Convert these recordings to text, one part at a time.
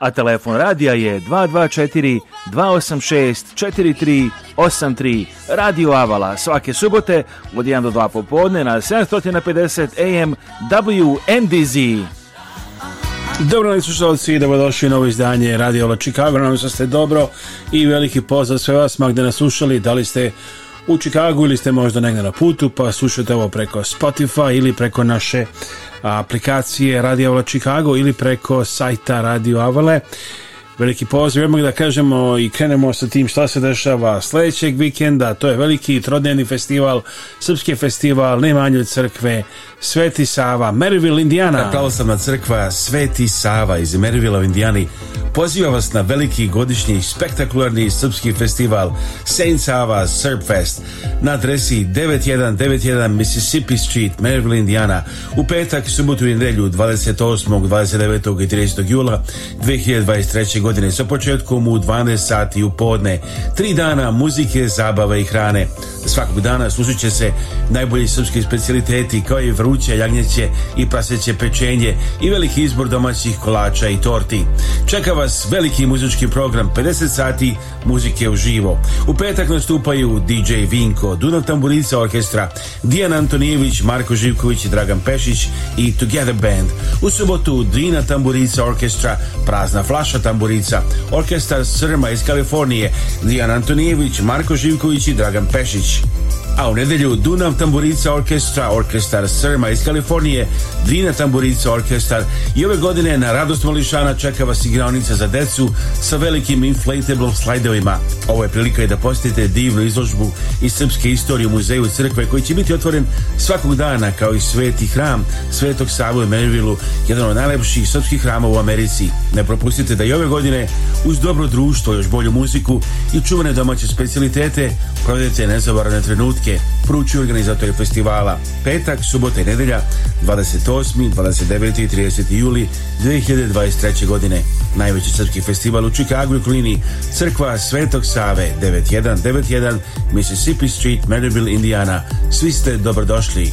A telefon radija je 224 286 4383 Radio Avala svake subote od 1 do 2 popodne na 750 AM WNDZ. Dobro li slušalci i dobrodošli u novo izdanje Radio Ola Chicago. Nam ste dobro i veliki pozdrav sve vas ma nas slušali, da li ste u Čikagu ili ste možda negdje na putu pa slušate ovo preko Spotify ili preko naše aplikacije Radio Avala Čikago ili preko sajta Radio Avala veliki pozdrav, jednog da kažemo i krenemo sa tim šta se dešava sljedećeg vikenda, to je veliki trodnevni festival, srpski festival nemanje crkve, Sveti Sava, Maryville, Indiana. Pravoslavna crkva Sveti Sava iz Maryville Indijani poziva vas na veliki godišnji spektakularni srpski festival Saint Sava Fest na adresi 9191 Mississippi Street, Maryville, Indiana u petak, subotu i nedelju 28. 29. i 30. jula 2023. godine godine sa početkom u 12 sati u podne. Tri dana muzike, zabave i hrane. Svakog dana susut se najbolji srpski specialiteti kao i vruće jagnjeće i praseće pečenje i veliki izbor domaćih kolača i torti. Čeka vas veliki muzički program 50 sati muzike uživo. U petak nastupaju DJ Vinko, Dunav Tamburica Orkestra, Dijan Antonijević, Marko Živković i Dragan Pešić i Together Band. U subotu Drina Tamburica Orkestra, Prazna flaša Tamburica Orkestar Srma iz Kalifornije, Dijan Antonijević, Marko Živković i Dragan Pešić a u nedelju Dunav Tamburica Orkestra, orkestar Srma iz Kalifornije, Dvina Tamburica Orkestar i ove godine na radost mališana čeka vas za decu sa velikim inflatable slajdovima. Ovo je prilika i da posjetite divnu izložbu iz srpske istorije u muzeju crkve koji će biti otvoren svakog dana kao i sveti hram Svetog Savu i Merivilu, jedan od najlepših srpskih hrama u Americi. Ne propustite da i ove godine uz dobro društvo, još bolju muziku i čuvene domaće specialitete provedete nezavarane trenutke Rijeke, organizatorje organizatori festivala. Petak, subota i nedelja, 28., 29. i 30. juli 2023. godine. Najveći crkvi festival u Chicago i Klini, crkva Svetog Save, 9191 Mississippi Street, Maryville, Indiana. Svi ste dobrodošli.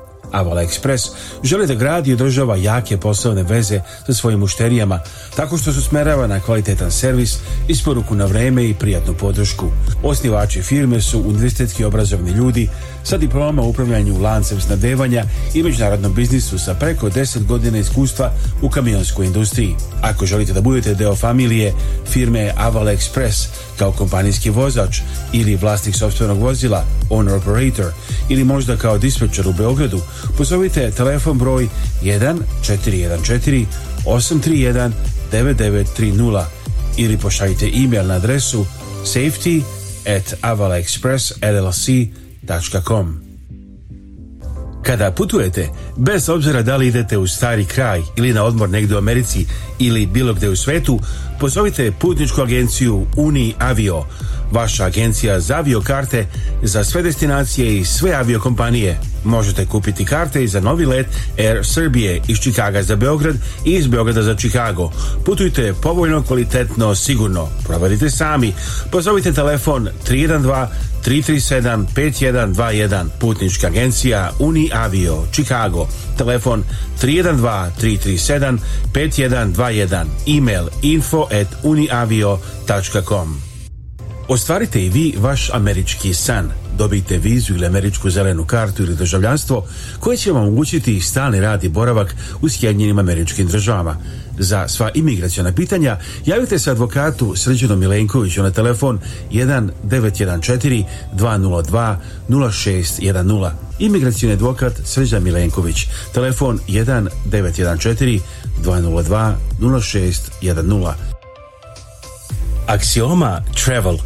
Avala Express želi da gradi i održava jake poslovne veze sa svojim mušterijama tako što se smerava na kvalitetan servis, isporuku na vreme i prijatnu podršku. Osnivači firme su univerzitetski obrazovni ljudi sa diplomama upravljanju lancem snadevanja i međunarodnom biznisu sa preko 10 godina iskustva u kamionskoj industriji. Ako želite da budete deo familije firme Aval Express kao kompanijski vozač ili vlasnik sobstvenog vozila, owner operator ili možda kao dispečer u Beogradu, pozovite telefon broj 1 831 9930 ili pošaljite e-mail na adresu safety at avalexpress.llc.com kada putujete, bez obzira da li idete u stari kraj ili na odmor negdje u Americi ili bilo gdje u svetu, pozovite putničku agenciju Uni Avio Vaša agencija za aviokarte za sve destinacije i sve aviokompanije. Možete kupiti karte i za novi let Air Srbije iz Čikaga za Beograd i iz Beograda za Čikago. Putujte povoljno, kvalitetno, sigurno. Provadite sami. Pozovite telefon 312 337 5121 Putnička agencija avio Chicago Telefon 312 337 5121 Email info at uniavio.com Ostvarite i vi vaš američki san. Dobijte vizu ili američku zelenu kartu ili državljanstvo koje će vam omogućiti stalni rad i boravak u Sjedinjenim američkim državama. Za sva imigracijona pitanja javite se advokatu Sređanu Milenkoviću na telefon 914 202 0610. Imigracijni advokat Srđan Milenković. Telefon 914 202 0610. Aksioma Travel –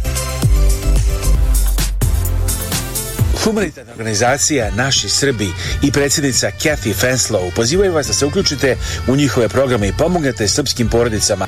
Humanitarna organizacija Naši Srbi i predsjednica Kathy Fenslow pozivaju vas da se uključite u njihove programe i pomognete srpskim porodicama.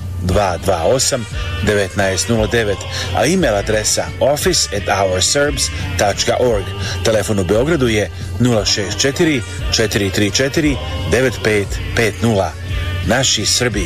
228 1909, a email adresa office at ourserbs.org. Telefon u Beogradu je 064 434 9550. Naši Srbi.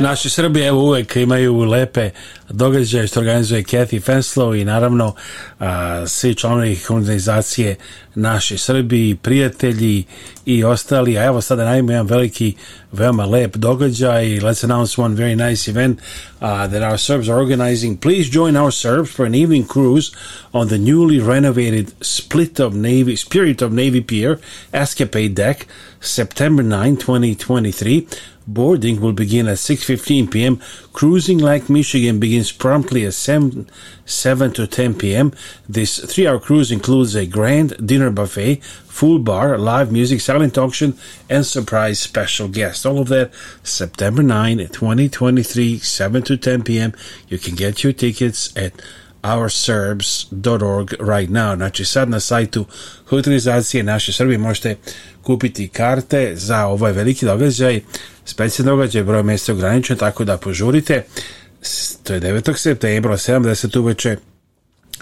Naši Srbi evo uvek imaju lepe događaj što organizuje Kathy Fenslow i naravno a, svi članovi organizacije naši Srbi, prijatelji i ostali, a evo sada najmo jedan veliki, veoma lep događaj let's announce one very nice event uh, that our Serbs are organizing please join our Serbs for an evening cruise on the newly renovated Split of Navy, Spirit of Navy Pier escapade deck September 9, 2023 Boarding will begin at 6:15 p.m. Cruising Like Michigan begins promptly at 7, 7 to 10 p.m. This 3-hour cruise includes a grand dinner buffet, full bar, live music, silent auction, and surprise special guests. All of that September 9, 2023, 7 to 10 p.m. You can get your tickets at ourserbs.org right now. Znači sad na sajtu hotelizacije naše Srbije možete kupiti karte za ovaj veliki događaj Specijalni događaj broj mjesta ograničen, tako da požurite. To je 9. septembra, 70 uveče,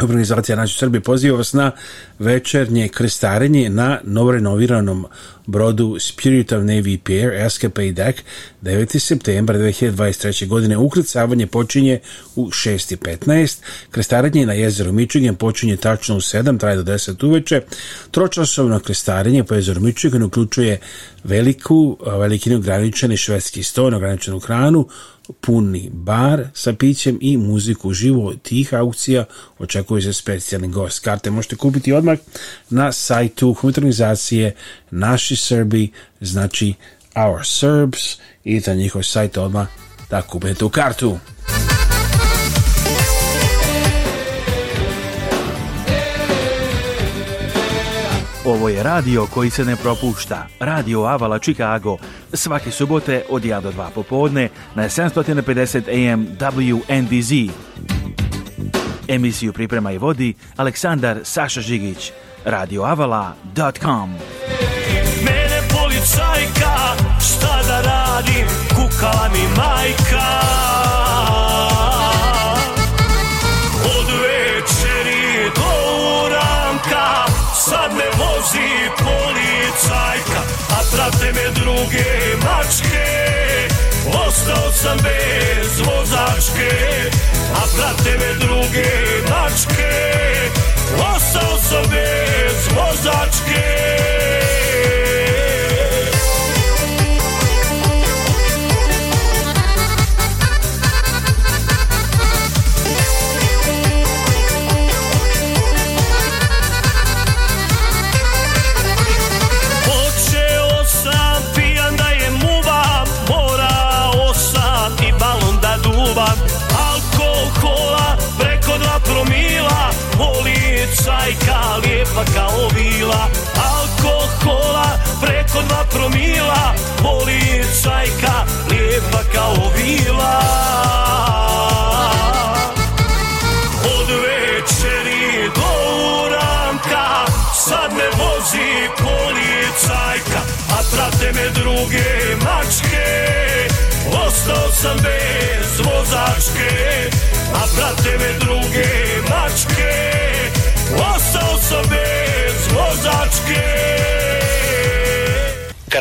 Organizacija Naši Srbi poziva vas na večernje krestarenje na novorenoviranom brodu Spirit of Navy Pier Escape Deck 9. septembra 2023. godine. Ukrcavanje počinje u 6.15. Krestarenje na jezeru Michigan počinje tačno u 7, traje do 10 uveče. Tročasovno krestarenje po jezeru Michigan uključuje veliku, velikinu ograničeni švedski sto, ograničenu hranu, puni bar sa pićem i muziku živo. tih aukcija očekuje se specijalni gost. Karte možete kupiti odmah na sajtu humanitarnizacije Naši Srbi, znači Our Serbs, i na njihov sajt odmah da kupite tu kartu. Ovo je radio koji se ne propušta. Radio Avala Chicago. Svake subote od 1 do 2 popodne na 750 AM WNDZ. Emisiju priprema i vodi Aleksandar Saša Žigić. radioavala.com Mene policajka, šta da radim, kuka mi majka. Od večeri do uranka, sad me si policajka, a prate me druge mačke. Ostao sam bez vozačke, a prate me druge mačke. Ostao sam bez ako dva promila Boli je čajka, lijepa kao vila Od večeri do uranka Sad me vozi policajka A prate me druge mačke Ostao sam bez vozačke A prate me druge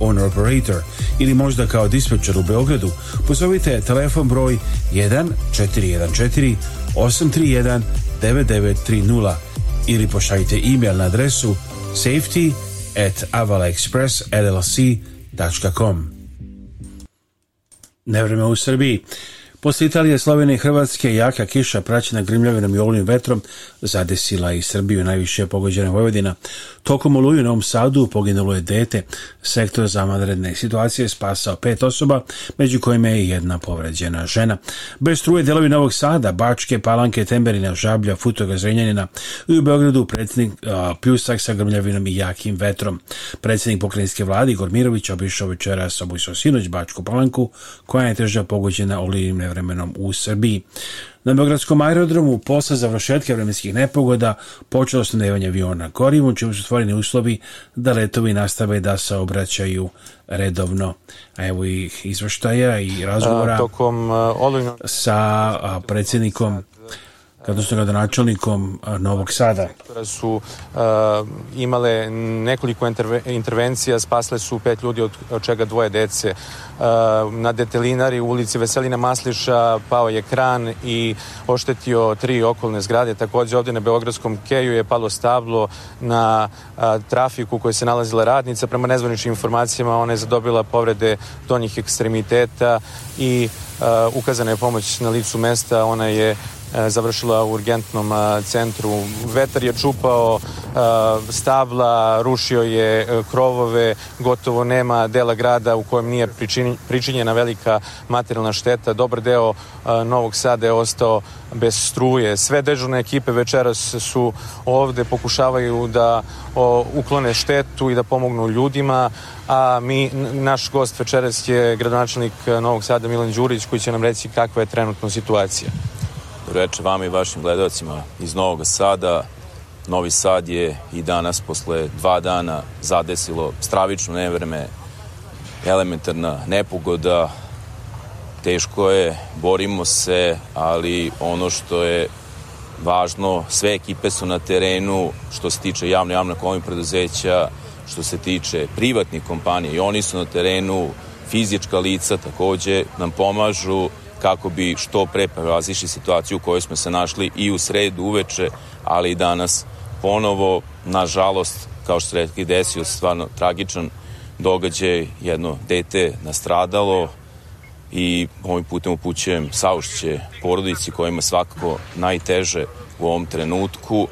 on operator ili možda kao dispečer u Beogradu, pozovite telefon broj 1414 831 9930 ili pošaljite e-mail na adresu safety at avalaexpressllc.com Nevreme u Srbiji. Poslije Italije, Slovenije i Hrvatske, jaka kiša praćena grimljavinom i olujnim vetrom zadesila i Srbiju, najviše pogođena Vojvodina. Tokom oluje u Novom Sadu poginulo je dete. Sektor za vanredne situacije spasao pet osoba, među kojima je jedna povređena žena. Bez struje delovi Novog Sada, Bačke, Palanke, Temberina, Žablja, Futoga, Zrenjanina i u Beogradu predsjednik a, sa grmljavinom i jakim vetrom. Predsjednik pokrajinske vlade Igor Mirović obišao večera sa Sinoć Bačku Palanku, koja je teža pogođena olijim nevremenom u Srbiji. Na Beogradskom aerodromu posle završetka vremenskih nepogoda počelo nevanje aviona u čemu su stvoreni uslovi da letovi nastave da se obraćaju redovno. A evo ih izvrštaja i razgovora tokom, sa predsjednikom odnosno gradonačelnikom Novog Sada. Su imale nekoliko intervencija, spasle su pet ljudi od, čega dvoje dece. na Detelinari u ulici Veselina Masliša pao je kran i oštetio tri okolne zgrade. Također ovdje na Beogradskom keju je palo stablo na uh, trafiku koje se nalazila radnica. Prema nezvaničnim informacijama ona je zadobila povrede donjih ekstremiteta i ukazana je pomoć na licu mesta. Ona je E, završila u urgentnom e, centru. Vetar je čupao e, stabla, rušio je krovove, gotovo nema dela grada u kojem nije pričinjena velika materijalna šteta. Dobar deo Novog Sada je ostao bez struje. Sve dežurne ekipe večeras su ovde, pokušavaju da uklone štetu i da pomognu ljudima, a mi, naš gost večeras je gradonačelnik Novog Sada Milan Đurić koji će nam reći kakva je trenutno situacija večer vama i vašim gledalcima iz Novog Sada. Novi Sad je i danas posle dva dana zadesilo stravično nevreme, elementarna nepogoda, teško je, borimo se, ali ono što je važno, sve ekipe su na terenu što se tiče javno javnog komunalnih preduzeća, što se tiče privatnih kompanija i oni su na terenu, fizička lica takođe nam pomažu, kako bi što pre prevazišli situaciju u kojoj smo se našli i u sredu uveče, ali i danas ponovo, nažalost, kao što rekli, desio stvarno tragičan događaj, jedno dete nastradalo i ovim putem upućujem saušće porodici kojima svakako najteže u ovom trenutku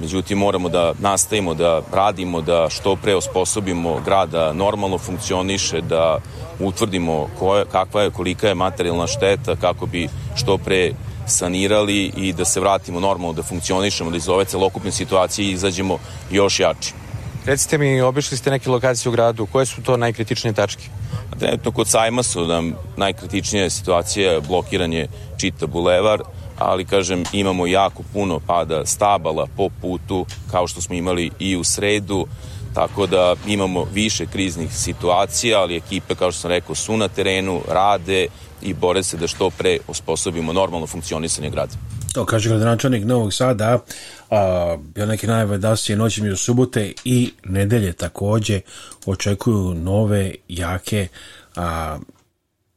Međutim, moramo da nastavimo, da radimo, da što pre osposobimo da normalno funkcioniše, da utvrdimo koja, kakva je, kolika je materijalna šteta, kako bi što pre sanirali i da se vratimo normalno, da funkcionišemo, da iz ove celokupne situacije izađemo još jači. Recite mi, obišli ste neke lokacije u gradu, koje su to najkritičnije tačke? Pa trenutno kod sajma su nam najkritičnija situacija blokiranje čita bulevar, ali kažem imamo jako puno pada stabala po putu kao što smo imali i u sredu tako da imamo više kriznih situacija, ali ekipe, kao što sam rekao, su na terenu, rade i bore se da što pre osposobimo normalno funkcionisanje grada. To kaže gradonačelnik Novog Sada, a, bio neke najave da se subote i nedelje takođe očekuju nove, jake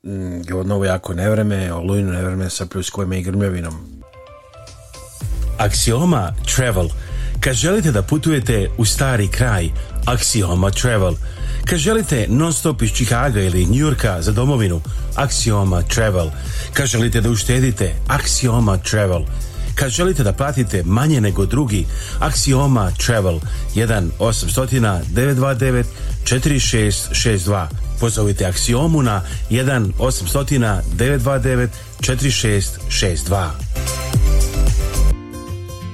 Mm, je jako nevreme, olujno nevreme sa pljuskovima i grmljavinom. Axioma Travel Kad želite da putujete u stari kraj, Axioma Travel. Kad želite non stop iz Čikaga ili Njurka za domovinu, Axioma Travel. Kad želite da uštedite, Axioma Travel. Kad želite da platite manje nego drugi, Axioma Travel 1 800 929 4662 pozovite Aksiomu na 1 800 929 4662.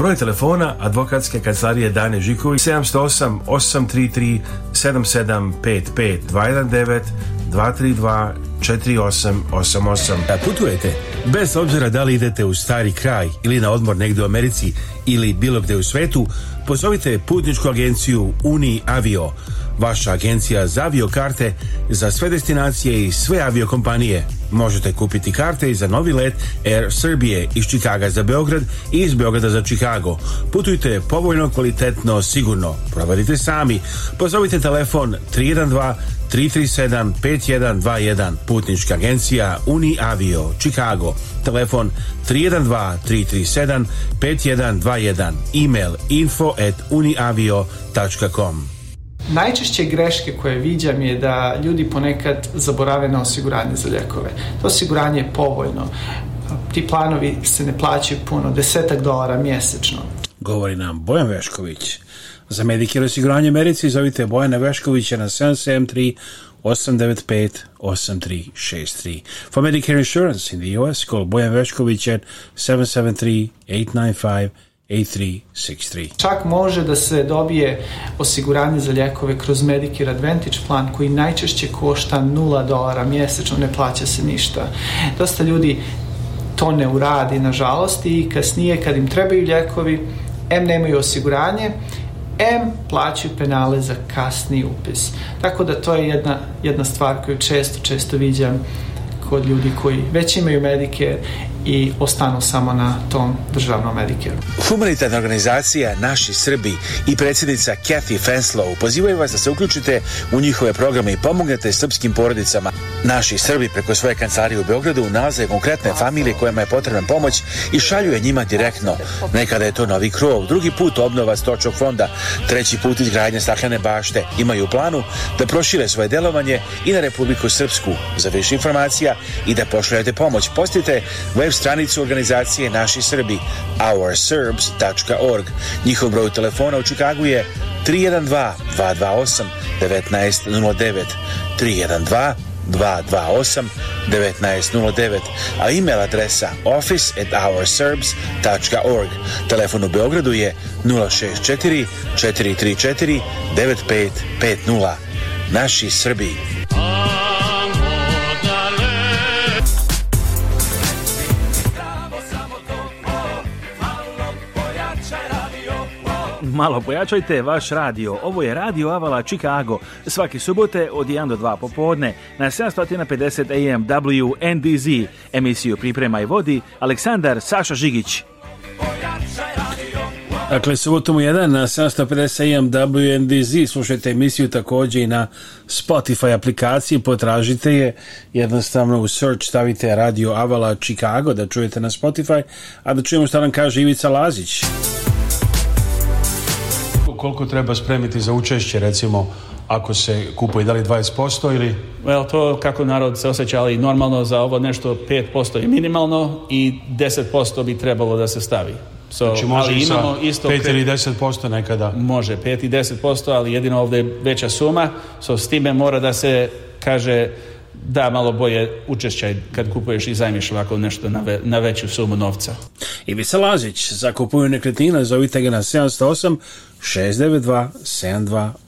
Broj telefona advokatske kancelarije Dane Žiković 708 833 7755 219 232 4888. Da putujete, bez obzira da li idete u stari kraj ili na odmor negdje u Americi ili bilo gde u svetu, pozovite putničku agenciju Uni Avio, vaša agencija za aviokarte za sve destinacije i sve aviokompanije. Možete kupiti karte i za novi let Air Srbije iz Čikaga za Beograd i iz Beograda za Čikago. Putujte povoljno, kvalitetno, sigurno. Provadite sami. Pozovite telefon 312 337 5121 Putnička agencija Uniavio Chicago Telefon 312 337 5121 Email info at uniavio.com Najčešće greške koje viđam je da ljudi ponekad zaborave na osiguranje za ljekove. To osiguranje je povoljno. Ti planovi se ne plaćaju puno, desetak dolara mjesečno. Govori nam Bojan Vešković. Za Medicare osiguranje Americi zovite Bojana Veškovića na 773 895 8363. For Medicare insurance in the US, call Bojan Vešković at 773 895 a363. Čak može da se dobije osiguranje za ljekove kroz Medicare Advantage plan koji najčešće košta 0 dolara mjesečno, ne plaća se ništa. Dosta ljudi to ne uradi, nažalost, i kasnije kad im trebaju ljekovi, M nemaju osiguranje, M plaćaju penale za kasni upis. Tako da to je jedna, jedna stvar koju često, često viđam kod ljudi koji već imaju Medicare i ostanu samo na tom državnom medikeru. Humanitarna organizacija Naši Srbi i predsjednica Kathy Fenslow pozivaju vas da se uključite u njihove programe i pomognete srpskim porodicama. Naši Srbi preko svoje kancelarije u Beogradu nalaze konkretne familije kojima je potrebna pomoć i šalju njima direktno. Nekada je to novi krov, drugi put obnova stočnog fonda, treći put izgradnja staklene bašte. Imaju planu da prošire svoje delovanje i na Republiku Srpsku. Za više informacija i da pošaljete pomoć, postite web stranicu organizacije Naši Srbi, ourserbs.org. Njihov broj telefona u Čikagu je 312-228-1909. 312 228 1909, a e-mail adresa office at ourserbs.org. Telefon u Beogradu je 064 434 9550. Naši Srbi malo pojačajte vaš radio. Ovo je Radio Avala Chicago. Svaki subote od 1 do 2 popodne na 750 AM WNDZ. Emisiju Priprema i vodi Aleksandar Saša Žigić. Dakle, subotom u 1 na 750 AM WNDZ slušajte emisiju također i na Spotify aplikaciji, potražite je, jednostavno u search stavite Radio Avala Chicago da čujete na Spotify, a da čujemo šta nam kaže Ivica Lazić koliko treba spremiti za učešće recimo ako se kupuje, da li 20% ili? Well, to kako narod se osjeća, ali normalno za ovo nešto 5% je minimalno i 10% bi trebalo da se stavi. So, znači može ali imamo sa isto 5 ili 10% nekada? Može, 5 i 10%, ali jedino ovdje je veća suma, so s time mora da se kaže da malo boje učešćaj kad kupuješ i zajmiš ovako nešto na, ve, na veću sumu novca. Ivica Lazić za kupuju nekretnina, zovite ga na 708 692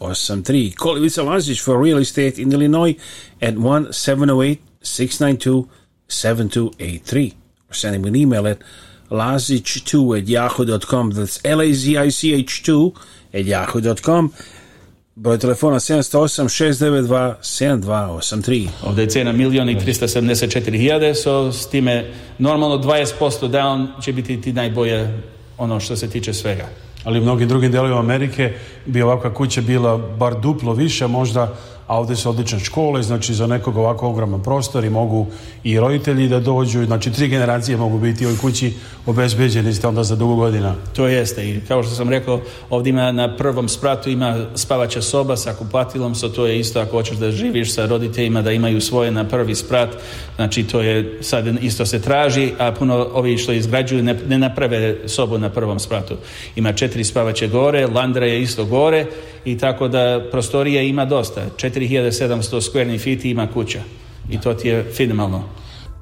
7283. Call Ivica Lazić for real estate in Illinois at 1 708 692 7283. Or send him an email at lazic2 at yahoo.com. That's L-A-Z-I-C-H 2 at yahoo.com. Broj telefona 708-692-7283. Ovdje je cena milijon i hiljade, so s time normalno 20% down će biti ti najbolje ono što se tiče svega. Ali u mnogim drugim dijelovima Amerike bi ovakva kuća bila bar duplo više, možda a ovdje su odlične škole, znači za nekog ovako ogroman prostor i mogu i roditelji da dođu, znači tri generacije mogu biti u ovoj kući obezbeđeni ste onda za dugo godina. To jeste i kao što sam rekao, ovdje ima na prvom spratu ima spavaća soba sa kupatilom, so to je isto ako hoćeš da živiš sa roditeljima da imaju svoje na prvi sprat, znači to je sad isto se traži, a puno ovi što izgrađuju ne, ne naprave sobu na prvom spratu. Ima četiri spavaće gore, landra je isto gore i tako da prostorije ima dosta. Četiri 4700 skvernih fiti ima kuća. I to ti je finimalno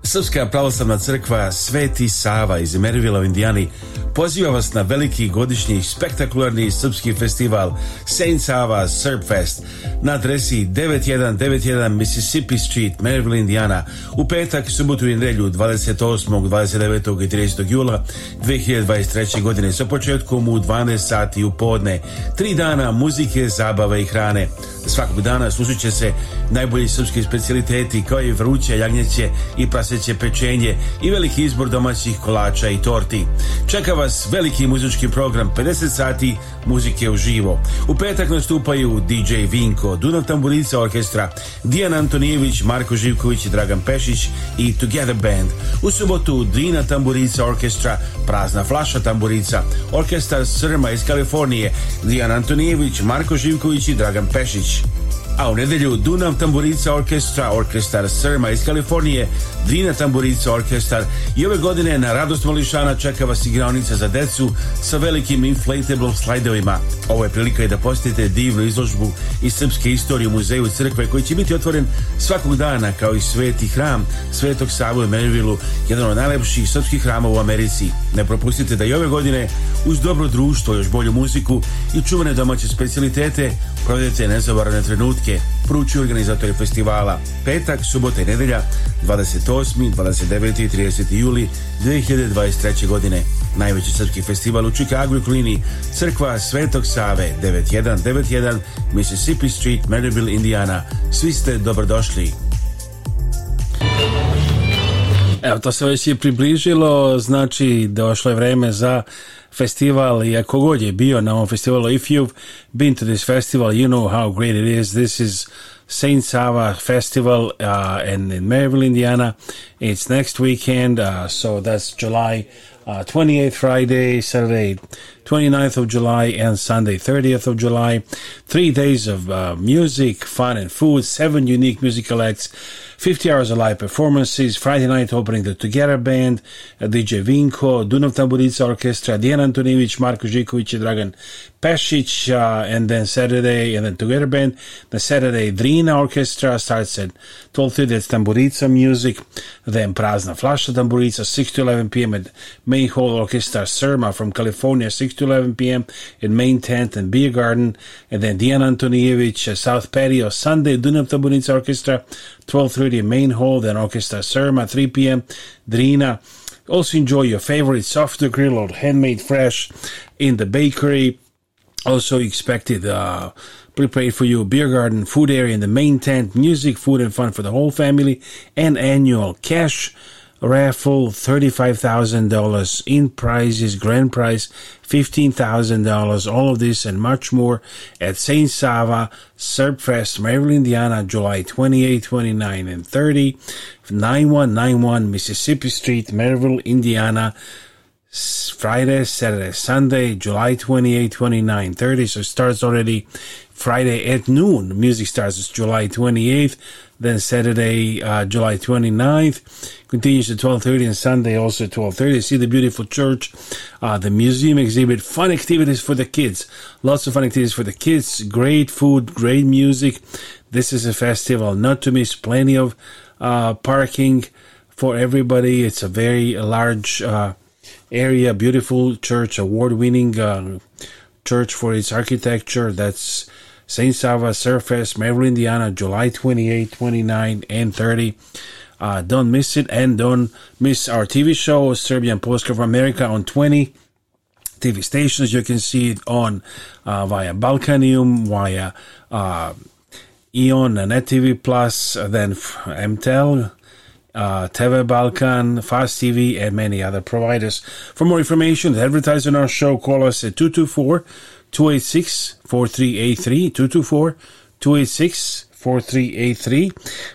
Srpska pravoslavna crkva Sveti Sava iz Merivila u Indijani poziva vas na veliki godišnji spektakularni srpski festival Saint Sava Fest na adresi 9191 Mississippi Street, Merivila, Indiana u petak, subotu i nedjelju 28., 29. i 30. jula 2023. godine sa početkom u 12 sati u podne. Tri dana muzike, zabave i hrane. Svakog dana susuće se najbolji srpski specialiteti kao i vruće jagnjeće i praseće pečenje i veliki izbor domaćih kolača i torti. Čeka vas veliki muzički program 50 sati muzike živo. U petak nastupaju DJ Vinko, Dunav Tamburica Orkestra, Dijan Antonijević, Marko Živković i Dragan Pešić i Together Band. U subotu Dina Tamburica Orkestra, Prazna flaša Tamburica, Orkestar Srma iz Kalifornije, Dijan Antonijević, Marko Živković i Dragan Pešić. A u nedelju Dunav Tamburica Orkestra, orkestar Srma iz Kalifornije, Dvina Tamburica Orkestar i ove godine na radost Molišana čeka vas igraonica za decu sa velikim inflatable slajdovima. Ovo je prilika i da posjetite divnu izložbu iz srpske istorije u muzeju crkve koji će biti otvoren svakog dana kao i sveti hram Svetog Savu i Mervilu, jedan od najlepših srpskih hrama u Americi. Ne propustite da i ove godine uz dobro društvo, još bolju muziku i čuvene domaće specialitete provedete nezavarane trenutke, pruči organizatori festivala. Petak, subota i nedelja, 28., 29. i 30. juli 2023. godine. Najveći srpski festival u Chicago i Klini, crkva Svetog Save, 9191 Mississippi Street, Maryville, Indiana. Svi ste dobrodošli. Evo, to se već i približilo, znači došlo je vreme za festival i ako god je bio na ovom festivalu, if you've been to this festival, you know how great it is, this is St. Sava Festival uh, and in Maryville, Indiana. It's next weekend, uh, so that's July uh, 28th, Friday, Saturday, 29th of July and Sunday 30th of July. Three days of uh, music, fun and food, seven unique musical acts, 50 hours of live performances, Friday night opening the Together Band, uh, DJ Vinko, Dunav Tamburica Orchestra, Diana Antonijevic, Marko Žiković, Dragan Pesic, uh, and then Saturday, and then Together Band. The Saturday Drina Orchestra starts at 12.30, it's tamburica music, then Prazna Flasha tamburica, 6 to 11 p.m. at Main Hall Orchestra Serma from California, 6 to 11 p.m. at Main Tent and Beer Garden, and then Diana Antonievich, uh, South Patio, Sunday Dunav Tamburica Orchestra, 12.30 Main Hall, then Orchestra Serma 3 p.m. Drina. Also enjoy your favorite soft grill or handmade fresh in the bakery. Also expected, uh, prepared for you, beer garden, food area in the main tent, music, food and fun for the whole family, and annual cash raffle, $35,000 in prizes, grand prize, $15,000, all of this and much more at St. Sava, Serpfest, Maryland, Indiana, July 28, 29, and 30, 9191 Mississippi Street, Maryville, Indiana, Friday, Saturday, Sunday, July 28, 29, 30. So it starts already Friday at noon. Music starts July 28th, then Saturday, uh, July 29th. Continues to 12.30 and Sunday also 12.30. See the beautiful church, uh, the museum exhibit, fun activities for the kids. Lots of fun activities for the kids. Great food, great music. This is a festival not to miss. Plenty of uh, parking for everybody. It's a very large uh, area, beautiful church, award winning uh, church for its architecture. That's St. Sava Surface, Maryland, Indiana, July 28, 29, and 30. Uh, don't miss it and don't miss our TV show, Serbian Postcard from America, on 20 TV stations. You can see it on uh, via Balkanium, via uh, Eon, Net TV Plus, then MTEL, uh, Teve Balkan, Fast TV, and many other providers. For more information, advertise on our show, call us at 224 286 4383, 224 286 4383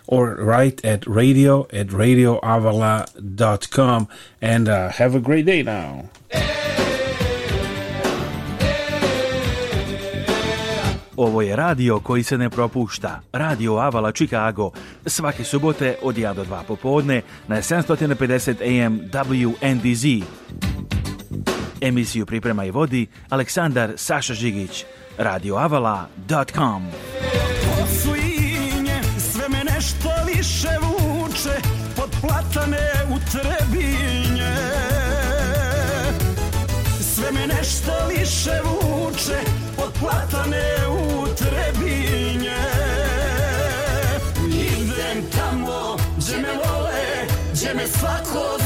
or write at radio at radioavala.com and uh, have a great day now. Hey! Ovo je radio koji se ne propušta. Radio Avala Chicago. Svake subote od 1 do 2 popodne na 750 AM WNDZ. Emisiju priprema i vodi Aleksandar Saša Žigić. radioavala.com Posvinje, sve me nešto više vuče pod platane u trebinje. Sve me nešto više vuče pod platane denn es war